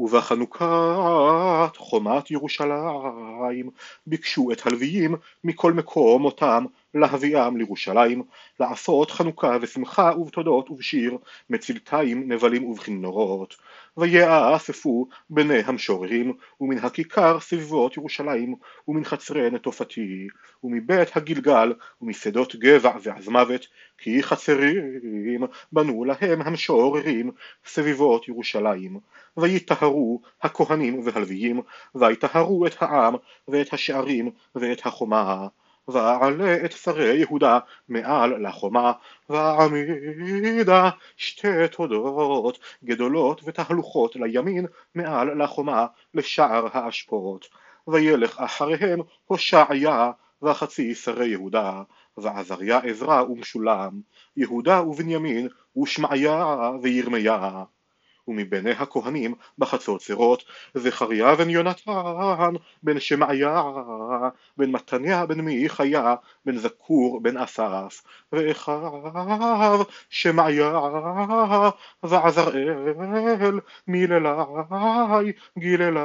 ובחנוכת חומת ירושלים ביקשו את הלוויים מכל מקום אותם להביאם לירושלים לעשות חנוכה ושמחה ובתודות ובשיר מצלתיים נבלים ובכינורות. ויאספו בני המשוררים ומן הכיכר סביבות ירושלים ומן חצרי נטופתי ומבית הגלגל ומשדות גבע ועזמוות כי חצרים בנו להם המשוררים סביבות ירושלים. ויטהרו הכהנים והלוויים ויטהרו את העם ואת השערים ואת החומה ואעלה את שרי יהודה מעל לחומה ואעמידה שתי תודות גדולות ותהלוכות לימין מעל לחומה לשער האשפות. וילך אחריהם הושעיה וחצי שרי יהודה ועזריה עזרא ומשולם יהודה ובנימין ושמעיה וירמיה ומבני הכהנים בחצוצרות זכריה בן יונתן בן שמעיה בן מתניה בן מיכיה בן זכור בן אסף ואחיו שמעיה ועזראל מיללי גיללי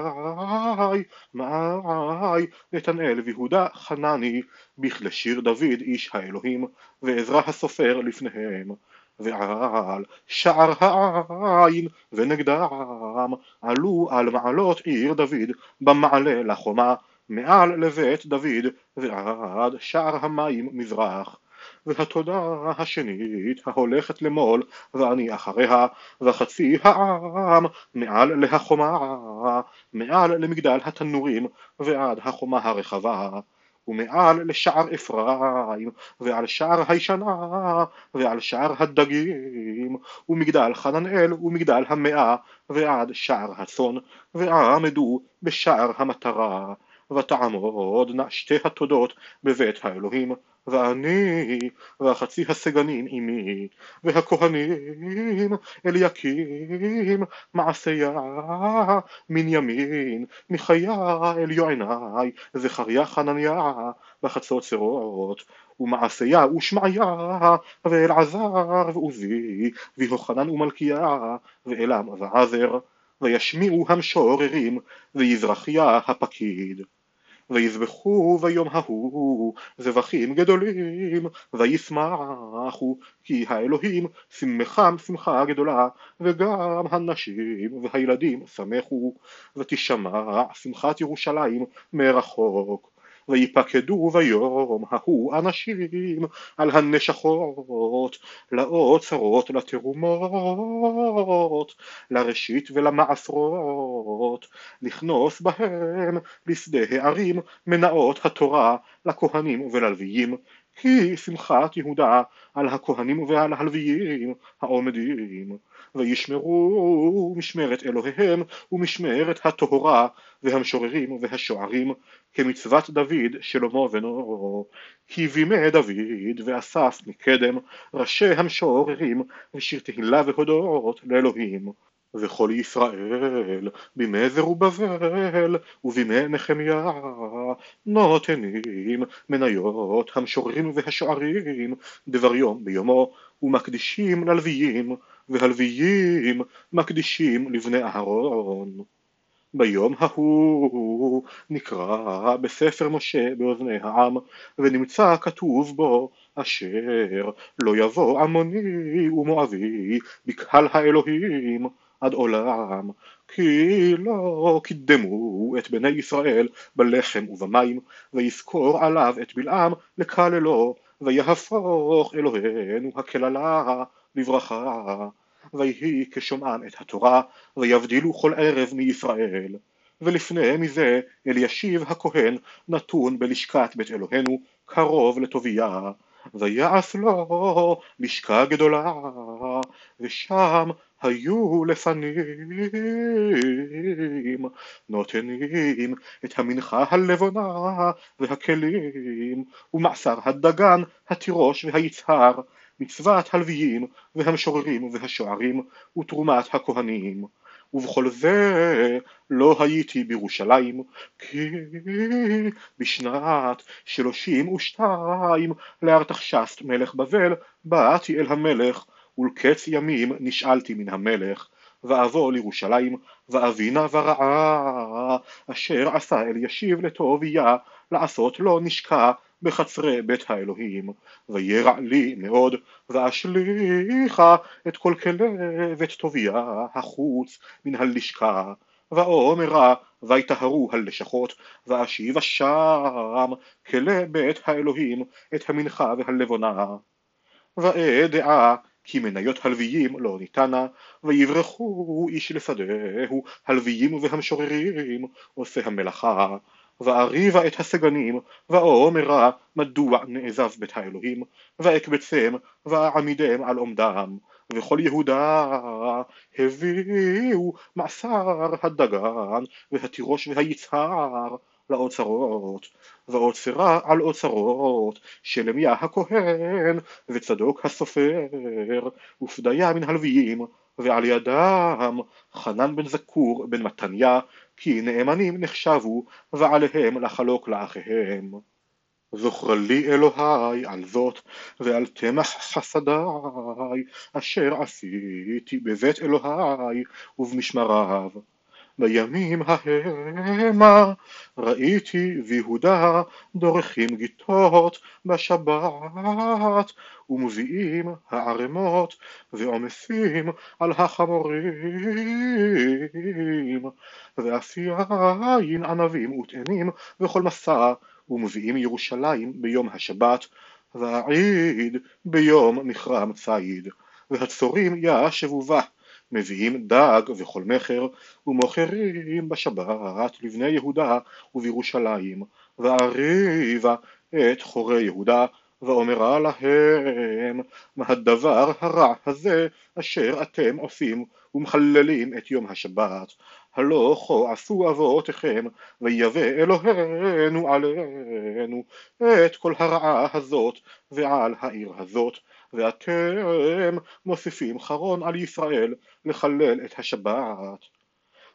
מאי נתנאל ויהודה חנני בכלי שיר דוד איש האלוהים ועזרא הסופר לפניהם ועל שער העין ונגדם עלו על מעלות עיר דוד במעלה לחומה מעל לבית דוד ועד שער המים מזרח. והתודה השנית ההולכת למול ואני אחריה וחצי העם מעל להחומה מעל למגדל התנורים ועד החומה הרחבה ומעל לשער אפרים, ועל שער הישנה, ועל שער הדגים, ומגדל חננאל, ומגדל המאה, ועד שער הצאן, ועמדו בשער המטרה, ותעמודנה שתי התודות בבית האלוהים, ואני והחצי הסגנים עמי, והכהנים אליקים מעשיה מן ימין, מחיה אל יועני, זכריה חנניה בחצות צרות, ומעשיה ושמעיה, ואלעזר ועוזי, ויוחנן ומלכיה, ואלם ועזר, וישמיעו המשוררים, ויזרחיה הפקיד. ויזבחו ביום ההוא זבחים גדולים וישמחו כי האלוהים שמחם שמחה גדולה וגם הנשים והילדים שמחו. ותשמע שמחת ירושלים מרחוק ויפקדו ביום ההוא אנשים על הנשכות, לאוצרות, לתרומות, לראשית ולמעשרות, לכנוס בהם לשדה הערים מנאות התורה לכהנים וללוויים, כי שמחת יהודה על הכהנים ועל הלוויים העומדים. וישמרו משמרת אלוהיהם ומשמרת הטהרה והמשוררים והשוערים כמצוות דוד שלמה בנו כי בימי דוד ואסף מקדם ראשי המשוררים ושיר תהילה והודות לאלוהים וכל ישראל בימי זרובבל ובימי נחמיה נותנים מניות המשוררים והשוערים דבר יום ביומו ומקדישים ללוויים והלוויים מקדישים לבני אהרון. ביום ההוא נקרא בספר משה באוזני העם ונמצא כתוב בו אשר לא יבוא עמוני ומואבי בקהל האלוהים עד עולם כי לא קידמו את בני ישראל בלחם ובמים ויזכור עליו את בלעם לקללו ויהפוך אלוהינו הקללה לברכה. ויהי כשומעם את התורה ויבדילו כל ערב מישראל. ולפני מזה אלישיב הכהן נתון בלשכת בית אלוהינו קרוב לטוביה. ויעש לו לשכה גדולה ושם היו לפנים נותנים את המנחה הלבונה והכלים ומעשר הדגן התירוש והיצהר מצוות הלוויים והמשוררים והשוערים ותרומת הכהנים. ובכל זה לא הייתי בירושלים כי בשנת שלושים ושתיים לארתחשסט מלך בבל באתי אל המלך ולקץ ימים נשאלתי מן המלך ואבוא לירושלים, ואבינה ורעה, אשר עשה אלישיב לטוביה, לעשות לא נשקע בחצרי בית האלוהים, וירע לי מאוד, ואשליכה את כל כלב את טוביה החוץ מן הלשכה, ואומרה ויטהרו הלשכות, ואשיבה שם כלי בית האלוהים את המנחה והלבונה. ואדעה כי מניות הלוויים לא ניתנה, ויברחו איש לשדהו הלוויים והמשוררים עושה המלאכה. ואריבה את הסגנים, ואומרה מדוע נעזב בית האלוהים, ואקבצם ואעמידם על עומדם, וכל יהודה הביאו מעשר הדגן והתירוש והיצהר לאוצרות, ואוצרה על אוצרות שלמיה הכהן וצדוק הסופר ופדיה מן הלוויים ועל ידם חנן בן זקור בן מתניה כי נאמנים נחשבו ועליהם לחלוק לאחיהם. זוכר לי אלוהי על זאת ועל תמח חסדיי אשר עשיתי בבית אלוהי ובמשמריו בימים ההמה ראיתי ויהודה דורכים גיטות בשבת ומביאים הערמות ועומסים על החמורים. ואף יין ענבים ותאנים וכל מסע ומביאים ירושלים ביום השבת והעיד ביום מכרם ציד. והצורים ישבו בה מביאים דג וכל מכר ומוכרים בשבת לבני יהודה ובירושלים ואריבה את חורי יהודה ואומרה להם מה הדבר הרע הזה אשר אתם עושים ומחללים את יום השבת? הלא כה עשו אבותיכם ויבא אלוהינו עלינו את כל הרעה הזאת ועל העיר הזאת ואתם מוסיפים חרון על ישראל לחלל את השבת.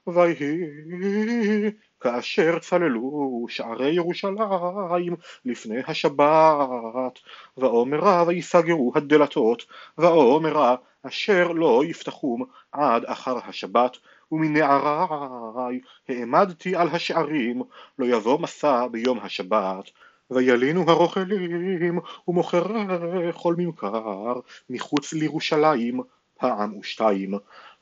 ויהי כאשר צללו שערי ירושלים לפני השבת ואומרה ויסגרו הדלתות ואומרה אשר לא יפתחום עד אחר השבת ומנערי העמדתי על השערים לא יבוא מסע ביום השבת וילינו הרוכלים ומוכרי כל ממכר מחוץ לירושלים פעם ושתיים.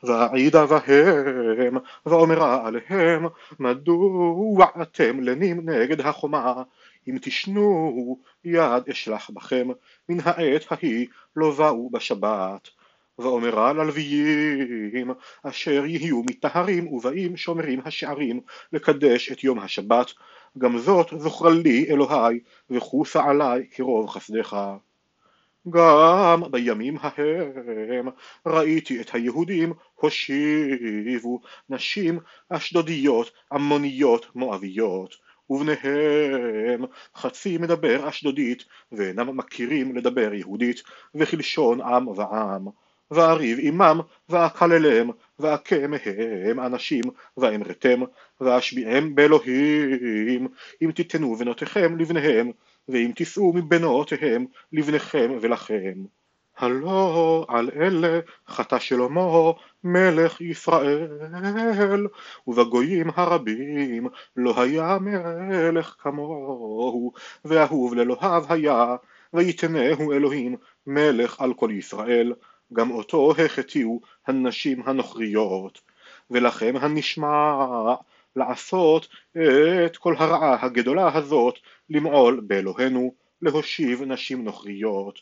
ואעידה בהם ואומרה עליהם מדוע אתם לנים נגד החומה? אם תשנו יד אשלח בכם. מן העת ההיא לא באו בשבת ואומרה ללוויים אשר יהיו מטהרים ובאים שומרים השערים לקדש את יום השבת. גם זאת זוכרה לי אלוהי וחוסה עלי כרוב חסדך. גם בימים ההם ראיתי את היהודים הושיבו נשים אשדודיות, עמוניות, מואביות ובניהם חצי מדבר אשדודית ואינם מכירים לדבר יהודית וכלשון עם ועם ואריב עמם ואקללם ואכה מהם אנשים ואמרתם ואשביעם באלוהים. אם תיתנו בנותיכם לבניהם ואם תישאו מבנותיהם לבניכם ולכם. הלא על אלה חטא שלמה מלך ישראל ובגויים הרבים לא היה מלך כמוהו. ואהוב לאלוהיו היה ויתנהו אלוהים מלך על כל ישראל גם אותו החטיאו הנשים הנוכריות. ולכם הנשמע לעשות את כל הרעה הגדולה הזאת למעול באלוהינו להושיב נשים נוכריות.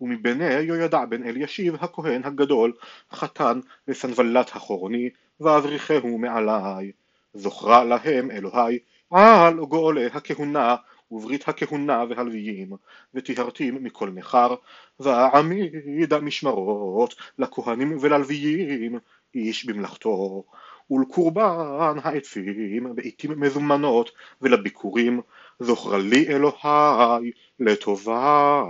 ומבני יהוידע בן אלישיב הכהן הגדול חתן לסנבלת החורני ואבריחהו מעלי. זוכרה להם אלוהי על גואלי הכהונה וברית הכהונה והלוויים וטיהרתים מכל נכר ואעמיד המשמרות לכהנים וללוויים איש במלאכתו ולקורבן העצים בעתים מזומנות ולביקורים זוכרה לי אלוהי לטובה